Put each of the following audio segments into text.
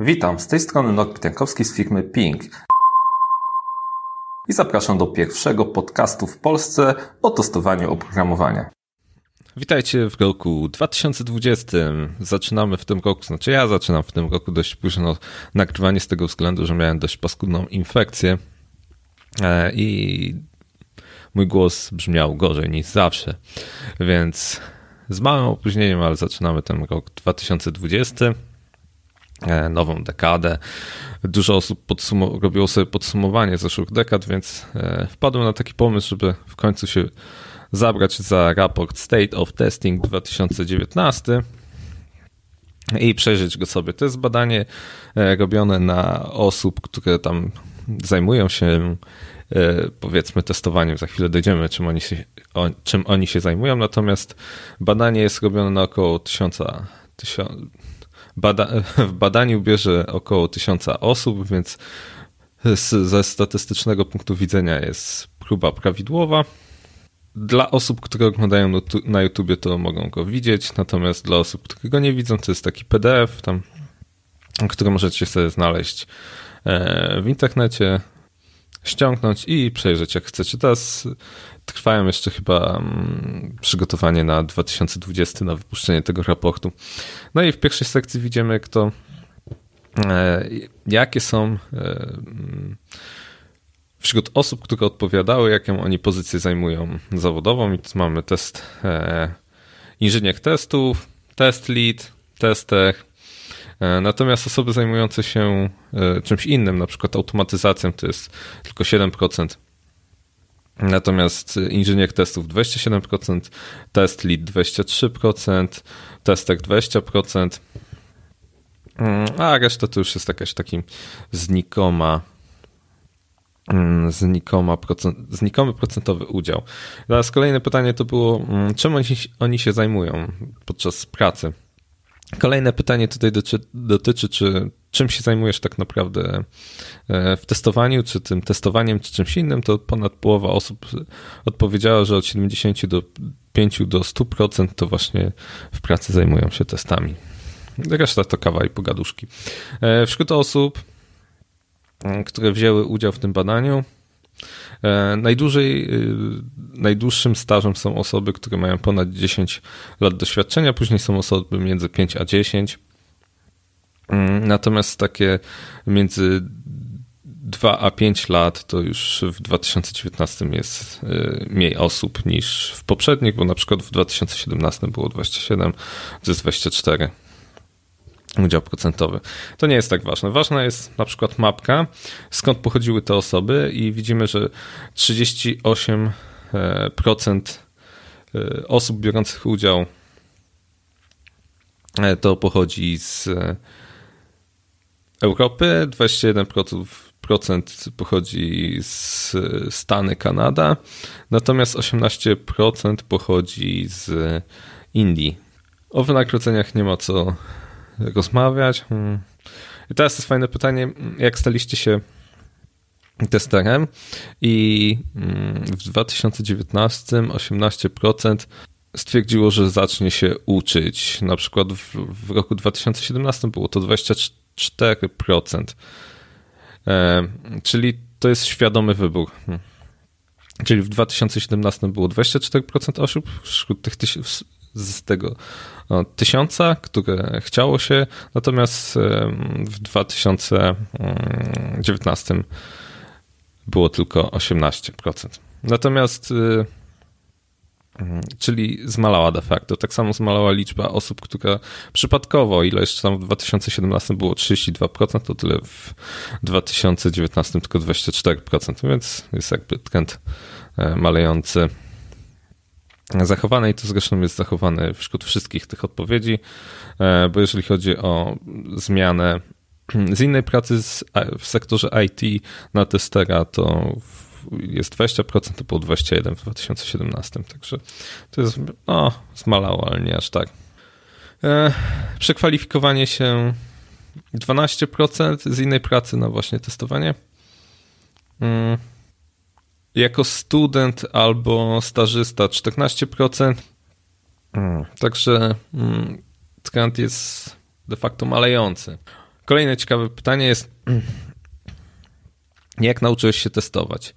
Witam, z tej strony Norbert Jankowski z firmy Ping. I zapraszam do pierwszego podcastu w Polsce o testowaniu oprogramowania. Witajcie w roku 2020. Zaczynamy w tym roku, znaczy ja zaczynam w tym roku dość późno nagrywanie z tego względu, że miałem dość paskudną infekcję e, i mój głos brzmiał gorzej niż zawsze. Więc z małym opóźnieniem, ale zaczynamy ten rok 2020. E, nową dekadę. Dużo osób robiło sobie podsumowanie zeszłych dekad, więc e, wpadłem na taki pomysł, żeby w końcu się zabrać za raport State of Testing 2019 i przejrzeć go sobie. To jest badanie e, robione na osób, które tam zajmują się powiedzmy testowaniem, za chwilę dojdziemy, czym oni się, o, czym oni się zajmują, natomiast badanie jest robione na około tysiąca, tysiąca Bada w badaniu bierze około tysiąca osób, więc ze statystycznego punktu widzenia jest próba prawidłowa. Dla osób, które oglądają na YouTubie, to mogą go widzieć, natomiast dla osób, które go nie widzą, to jest taki PDF, tam, który możecie sobie znaleźć e, w internecie, ściągnąć i przejrzeć jak chcecie. Teraz trwają jeszcze chyba mm, przygotowanie na 2020, na wypuszczenie tego raportu. No i w pierwszej sekcji widzimy, kto, e, jakie są e, mm, wśród osób, które odpowiadały, jaką oni pozycję zajmują zawodową. I tu mamy test e, inżynier testów, test lead, tester, Natomiast osoby zajmujące się czymś innym, na przykład automatyzacją, to jest tylko 7% Natomiast inżynier testów 27%, test lead 23%, testek 20%, mm, a reszta to już jest jakaś taki znikoma mm, znikoma procent, znikomy procentowy udział. Teraz kolejne pytanie to było, mm, czym oni, oni się zajmują podczas pracy? Kolejne pytanie tutaj dotyczy, dotyczy, czy czym się zajmujesz tak naprawdę e, w testowaniu, czy tym testowaniem, czy czymś innym, to ponad połowa osób odpowiedziała, że od 70 do 5 do 100% to właśnie w pracy zajmują się testami. Reszta to kawa i pogaduszki. E, wśród osób, które wzięły udział w tym badaniu, najdłużej, y, najdłuższym stażem są osoby, które mają ponad 10 lat doświadczenia, później są osoby między 5 a 10. Mm, natomiast takie między 2 a 5 lat to już w 2019 jest y, mniej osób niż w poprzednich, bo na przykład w 2017 było 27, to jest 24 udział procentowy. To nie jest tak ważne. Ważna jest na przykład mapka, skąd pochodziły te osoby i widzimy, że 38% e, osób biorących udział e, to pochodzi z Europy, 21% pochodzi z Stany, Kanada, natomiast 18% pochodzi z Indii. O wynagrodzeniach nie ma co rozmawiać. Hmm. I teraz jest fajne pytanie, jak staliście się testerem i hmm, w 2019 18% stwierdziło, że zacznie się uczyć. Na przykład w, w roku 2017 było to 24%. E, czyli to jest świadomy wybór. Hmm. Czyli w 2017 było 24% osób wśród tych z tego tysiąca, które chciało się, natomiast w 2019 było tylko 18%. Natomiast y, mm, czyli zmalała de facto. Tak samo zmalała liczba osób, która przypadkowo, ile jeszcze tam w 2017 było 32%, to tyle w 2019 tylko 24%, więc jest jakby trend malejący zachowane i to zresztą jest zachowane wśród wszystkich tych odpowiedzi, e, bo jeżeli chodzi o zmianę z innej pracy w sektorze IT na testera, to jest 20%, to było 21% w 2017, także to jest, no, zmalało, ale nie aż tak. E, przekwalifikowanie się 12% z innej pracy na właśnie testowanie. Mm jako student albo stażysta 14%. Hmm, także hmm, trend jest de facto malejący. Kolejne ciekawe pytanie jest, jak nauczyłeś się testować?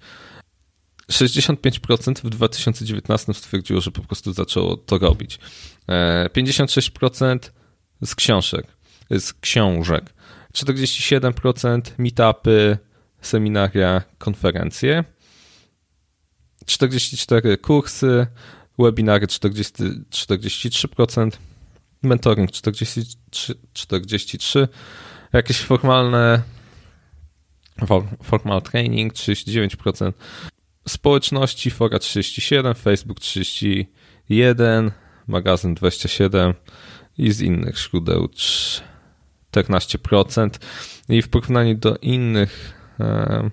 65% w 2019 stwierdziło, że po prostu zaczęło to robić. 56% e, z książek, z książek. 47% meetupy, seminaria, konferencje. 44 kursy, webinary 40, 43%, mentoring 43, 43 jakieś formalne formal training 39%, społeczności fora 37, Facebook 31, magazyn 27 i z innych źródeł 14%. I w porównaniu do innych e,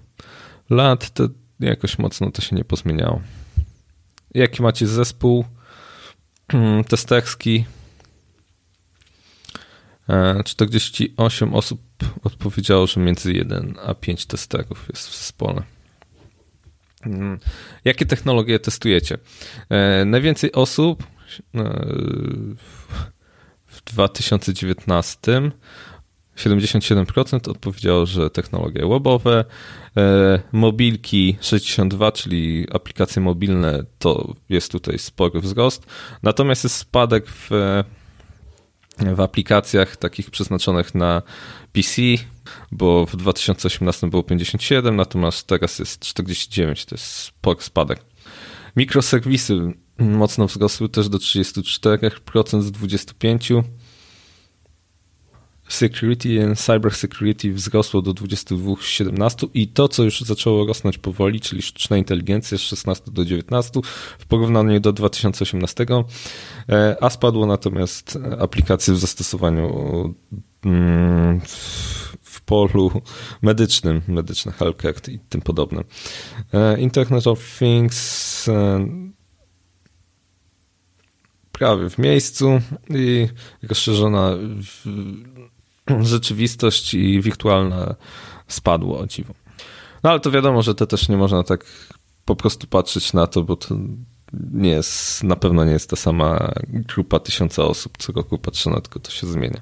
lat to jakoś mocno to się nie pozmieniało. Jaki macie zespół testerski? 48 e, osób odpowiedziało, że między 1 a 5 testerów jest w zespole. Mm, jakie technologie testujecie? E, najwięcej osób e, w 2019 77% odpowiedziało, że technologie webowe, mobilki 62, czyli aplikacje mobilne, to jest tutaj spory wzrost. Natomiast jest spadek w w aplikacjach takich przeznaczonych na PC, bo w 2018 było 57, natomiast teraz jest 49, to jest spory spadek. Mikroserwisy mocno wzrosły też do 34% z 25%. Security and Cyber Security wzrosło do 22,17 i to, co już zaczęło rosnąć powoli, czyli sztuczna inteligencja z 16 do 19 w porównaniu do 2018, e, a spadło natomiast aplikacje w zastosowaniu mm, w polu medycznym, medyczne healthcare i tym podobne. E, Internet of Things e, prawie w miejscu i rozszerzona rzeczywistość i wirtualna spadło o dziwo. No ale to wiadomo, że to też nie można tak po prostu patrzeć na to, bo to nie jest, na pewno nie jest ta sama grupa tysiąca osób co roku patrzy na tylko to się zmienia.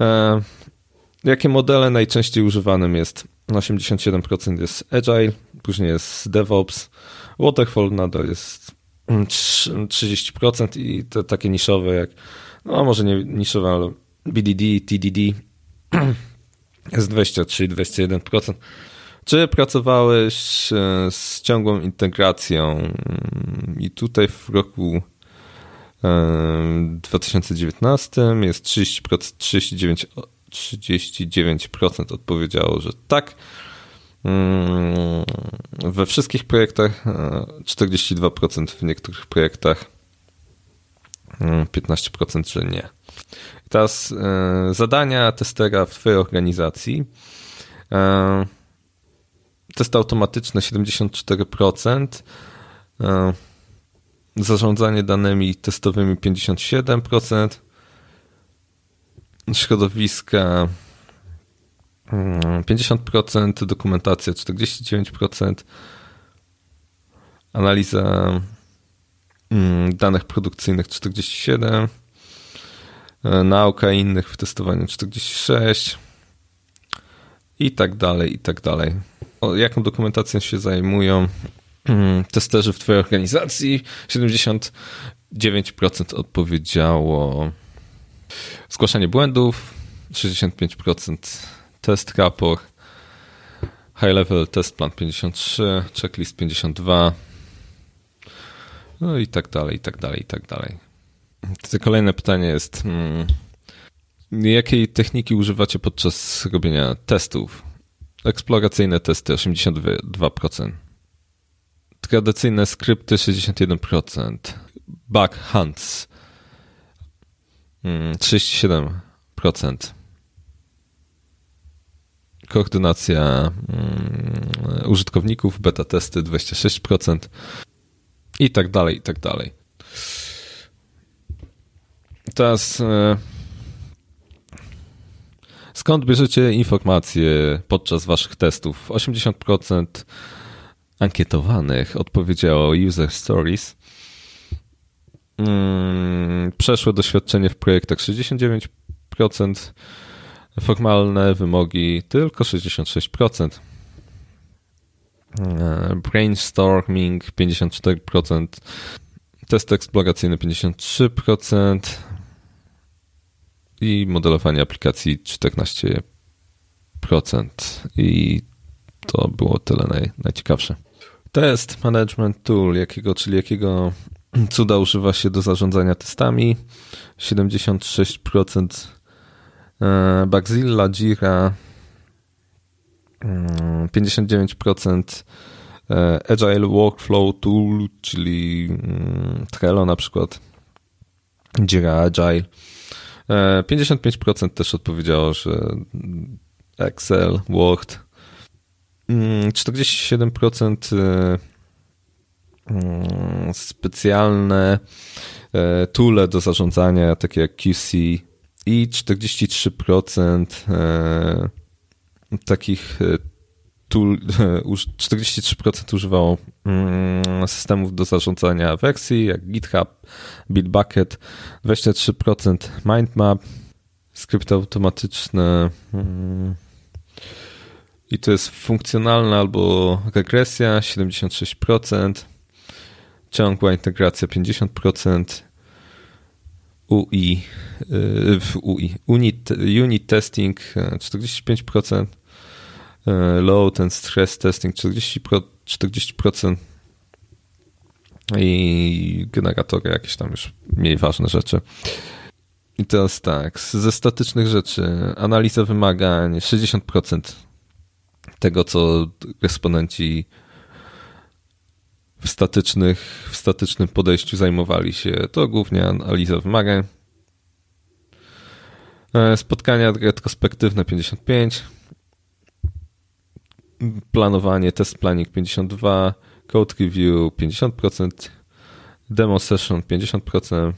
E, jakie modele najczęściej używanym jest? 87% jest Agile, później jest DevOps, Waterfall nadal jest 30% i te takie niszowe jak, no może nie niszowe, ale BDD, TDD jest 23-21%. Czy pracowałeś e, z ciągłą integracją i tutaj w roku 2019 e, jest 30%, 39, 39% odpowiedziało, że tak. Mm, we wszystkich projektach 42% e, w niektórych projektach 15% że nie. Teraz zadania testera w Twojej organizacji. Testy automatyczne 74%. E, zarządzanie danymi testowymi 57%. Środowiska 50%, mm, dokumentacja 49%, analiza mm, danych produkcyjnych 47%, E, nauka innych w testowaniu 46 i tak dalej, i tak dalej. O, jaką dokumentacją się zajmują mm, testerzy w Twojej organizacji? 79% odpowiedziało zgłaszanie błędów, 65% test raport, high level test plan 53, checklist 52, no i tak dalej, i tak dalej, i tak dalej. Kolejne pytanie jest, hmm, jakiej techniki używacie podczas robienia testów? Eksploracyjne testy 82%. Tradycyjne skrypty 61%. Bug hunts 37%. Hmm, Koordynacja hmm, użytkowników, beta testy 26% i tak dalej, i tak dalej. Teraz e, skąd bierzecie informacje podczas waszych testów? 80% ankietowanych odpowiedziało user stories. Mm, przeszłe doświadczenie w projektach 69%, Formalne wymogi tylko 66%. E, brainstorming 54%. Test eksploracyjny 53% i modelowanie aplikacji 14%. I to było tyle naj, najciekawsze. Test Management Tool, jakiego, czyli jakiego cuda używa się do zarządzania testami. 76% e, Bugzilla, Jira, 59% e, Agile Workflow Tool, czyli mm, Trello na przykład, Jira Agile. 55% e, też odpowiedziało, że Excel, Word. 47% mm, mm, specjalne e, toole do zarządzania, takie jak QC i 43% takich tool, 43% używało mm, systemów do zarządzania wersji, jak GitHub, Bitbucket, 23% Mindmap, skrypty automatyczne mm, i to jest funkcjonalna albo regresja 76%, ciągła integracja 50%, UI, w UI unit, unit testing 45%, E, load and stress testing 40%, 40% i generatory jakieś tam już mniej ważne rzeczy. I teraz tak, ze statycznych rzeczy, analiza wymagań 60% tego, co respondenci w, statycznych, w statycznym podejściu zajmowali się, to głównie analiza wymagań. E, spotkania retrospektywne 55%, planowanie, test planning 52, code review 50%, demo session 50%,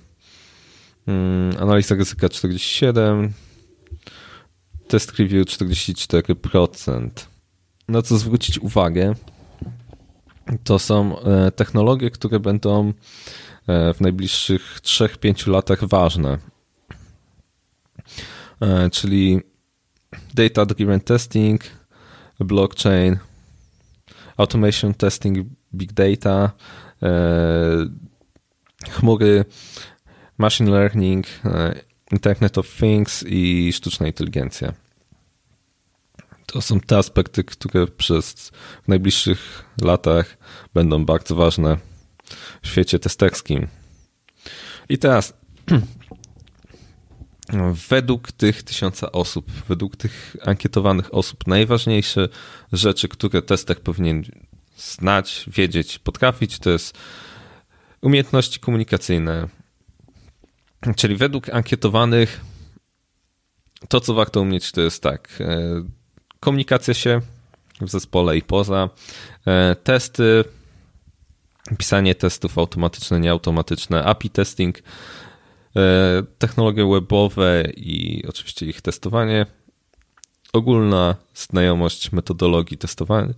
mm, analiza ryzyka 47%, test review 44%. Na co zwrócić uwagę, to są e, technologie, które będą e, w najbliższych 3-5 latach ważne. E, czyli data driven testing, blockchain, automation testing, big data, e, chmury, machine learning, e, Internet of Things i sztuczna inteligencja. To są te aspekty, które przez w najbliższych latach będą bardzo ważne w świecie testerskim. I teraz według tych tysiąca osób, według tych ankietowanych osób, najważniejsze rzeczy, które tester powinien znać, wiedzieć, potrafić, to jest umiejętności komunikacyjne. Czyli według ankietowanych to, co warto umieć, to jest tak, e, komunikacja się w zespole i poza, e, testy, pisanie testów automatyczne, nieautomatyczne, API testing, technologie webowe i oczywiście ich testowanie, ogólna znajomość metodologii testowania,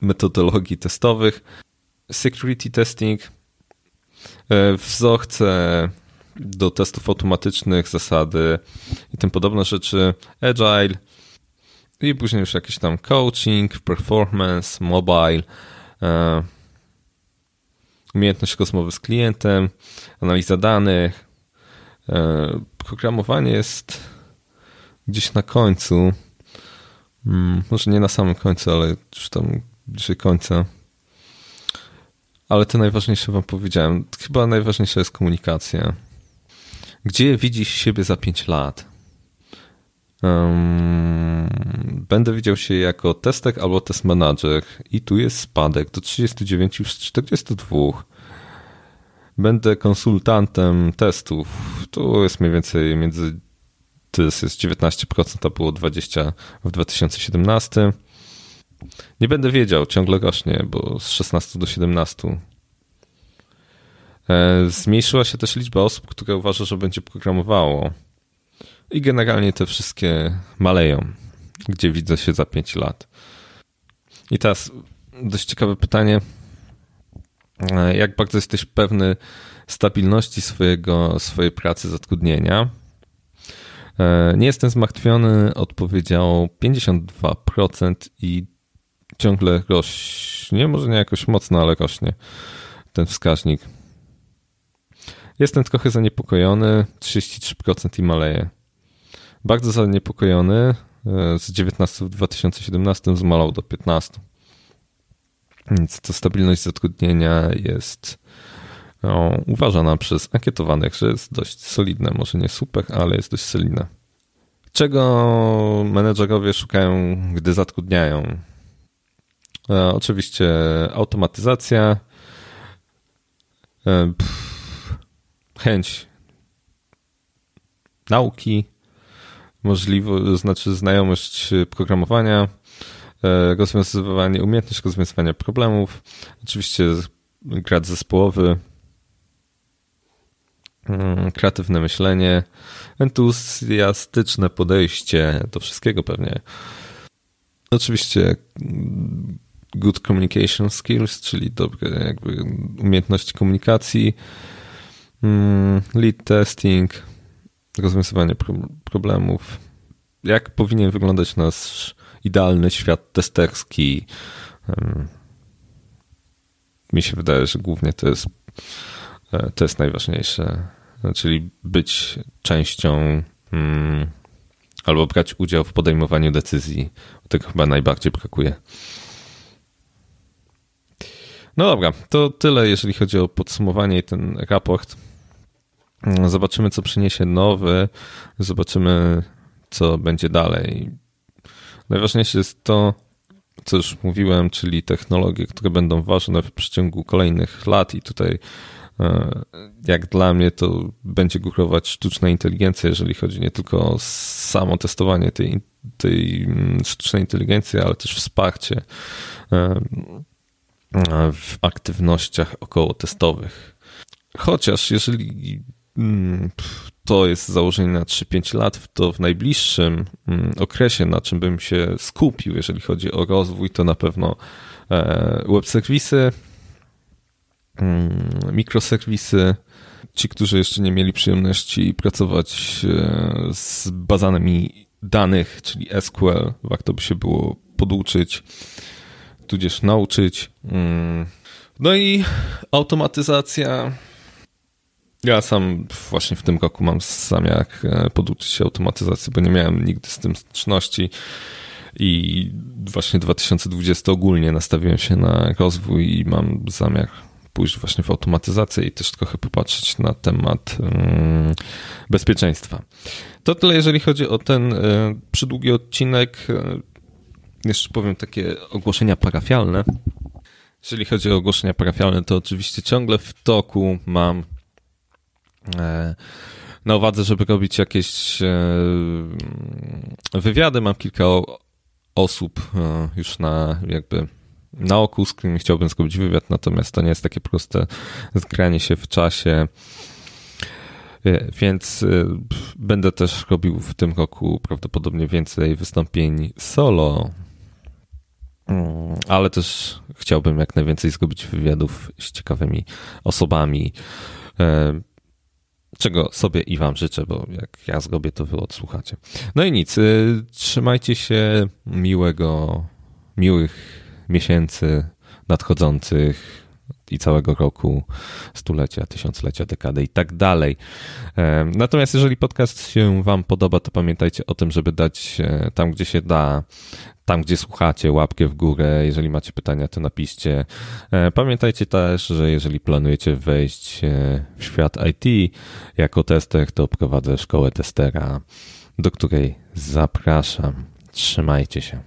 metodologii testowych, security testing, e, wzorce do testów automatycznych, zasady i tym podobne rzeczy, agile. I później już jakiś tam coaching, performance, mobile, e, umiejętność rozmowy z klientem, analiza danych, E, programowanie jest gdzieś na końcu. Hmm, może nie na samym końcu, ale już tam bliżej końca. Ale te najważniejsze wam powiedziałem. Chyba najważniejsza jest komunikacja. Gdzie widzisz siebie za 5 lat? Będę widział się jako testek albo test manager i tu jest spadek do 39 z 42. Będę konsultantem testów. Tu jest mniej więcej między to jest 19%, a było 20% w 2017. Nie będę wiedział, ciągle rośnie, bo z 16 do 17. E, zmniejszyła się też liczba osób, które uważa, że będzie programowało. I generalnie te wszystkie maleją, gdzie widzę się za 5 lat. I teraz dość ciekawe pytanie jak bardzo jesteś pewny stabilności swojego, swojej pracy, zatrudnienia. E, nie jestem zmartwiony, odpowiedział 52% i ciągle rośnie, może nie jakoś mocno, ale rośnie ten wskaźnik. Jestem trochę zaniepokojony, 33% i maleje. Bardzo zaniepokojony, e, z 19 w 2017 zmalał do 15. Więc ta stabilność zatrudnienia jest no, uważana przez ankietowanych, że jest dość solidna. Może nie super, ale jest dość solidna. Czego menedżerowie szukają, gdy zatrudniają? E, oczywiście automatyzacja, e, pff, chęć nauki, możliwość, znaczy znajomość programowania, rozwiązywanie, umiejętność rozwiązywania problemów, oczywiście grad zespołowy, mm, kreatywne myślenie, entuzjastyczne podejście do wszystkiego pewnie. Oczywiście mm, good communication skills, czyli dobre jakby umiejętności komunikacji, mm, lead testing, rozwiązywanie problemów. Jak powinien wyglądać nasz idealny świat testerski? Mi się wydaje, że głównie to jest, e, to jest najważniejsze, czyli być częścią mm, albo brać udział w podejmowaniu decyzji. Tego chyba najbardziej brakuje. No dobra, to tyle, jeżeli chodzi o podsumowanie i ten raport. Zobaczymy, co przyniesie nowy, zobaczymy, co będzie dalej. Najważniejsze jest to, co już mówiłem, czyli technologie, które będą ważne w przeciągu kolejnych lat i tutaj e, jak dla mnie to będzie górować sztuczna inteligencja, jeżeli chodzi nie tylko o samo testowanie tej, tej mm, sztucznej inteligencji, ale też wsparcie e, w aktywnościach około testowych. Chociaż jeżeli to jest założenie na 3-5 lat, to w najbliższym mm, okresie, na czym bym się skupił, jeżeli chodzi o rozwój, to na pewno e, web serwisy, mm, mikroserwisy. Ci, którzy jeszcze nie mieli przyjemności pracować e, z bazami danych, czyli SQL, warto by się było poduczyć tudzież nauczyć. Mm. No i automatyzacja. Ja sam właśnie w tym roku mam zamiar e, poduczyć się automatyzacji, bo nie miałem nigdy z tym styczności i właśnie 2020 ogólnie nastawiłem się na rozwój i mam zamiar pójść właśnie w automatyzację i też trochę popatrzeć na temat um, bezpieczeństwa. To tyle, jeżeli chodzi o ten y, przydługi odcinek. Jeszcze powiem takie ogłoszenia parafialne. Jeżeli chodzi o ogłoszenia parafialne, to oczywiście ciągle w toku mam e, na uwadze, żeby robić jakieś e, wywiady. Mam kilka osób e, już na jakby na oku, z którymi chciałbym zrobić wywiad, natomiast to nie jest takie proste zgranie się w czasie. Więc będę też robił w tym roku prawdopodobnie więcej wystąpień solo, Mm, ale też chciałbym jak najwięcej zrobić wywiadów z ciekawymi osobami, e, czego sobie i Wam życzę, bo jak ja zrobię, to Wy odsłuchacie. No i nic, e, trzymajcie się miłego, miłych miesięcy nadchodzących i całego roku, stulecia, tysiąclecia, dekady i tak dalej. E, natomiast jeżeli podcast się Wam podoba, to pamiętajcie o tym, żeby dać tam, gdzie się da, tam, gdzie słuchacie, łapkę w górę. Jeżeli macie pytania, to napiszcie. E, pamiętajcie też, że jeżeli planujecie wejść e, w świat IT jako tester, to prowadzę szkołę testera, do której zapraszam. Trzymajcie się.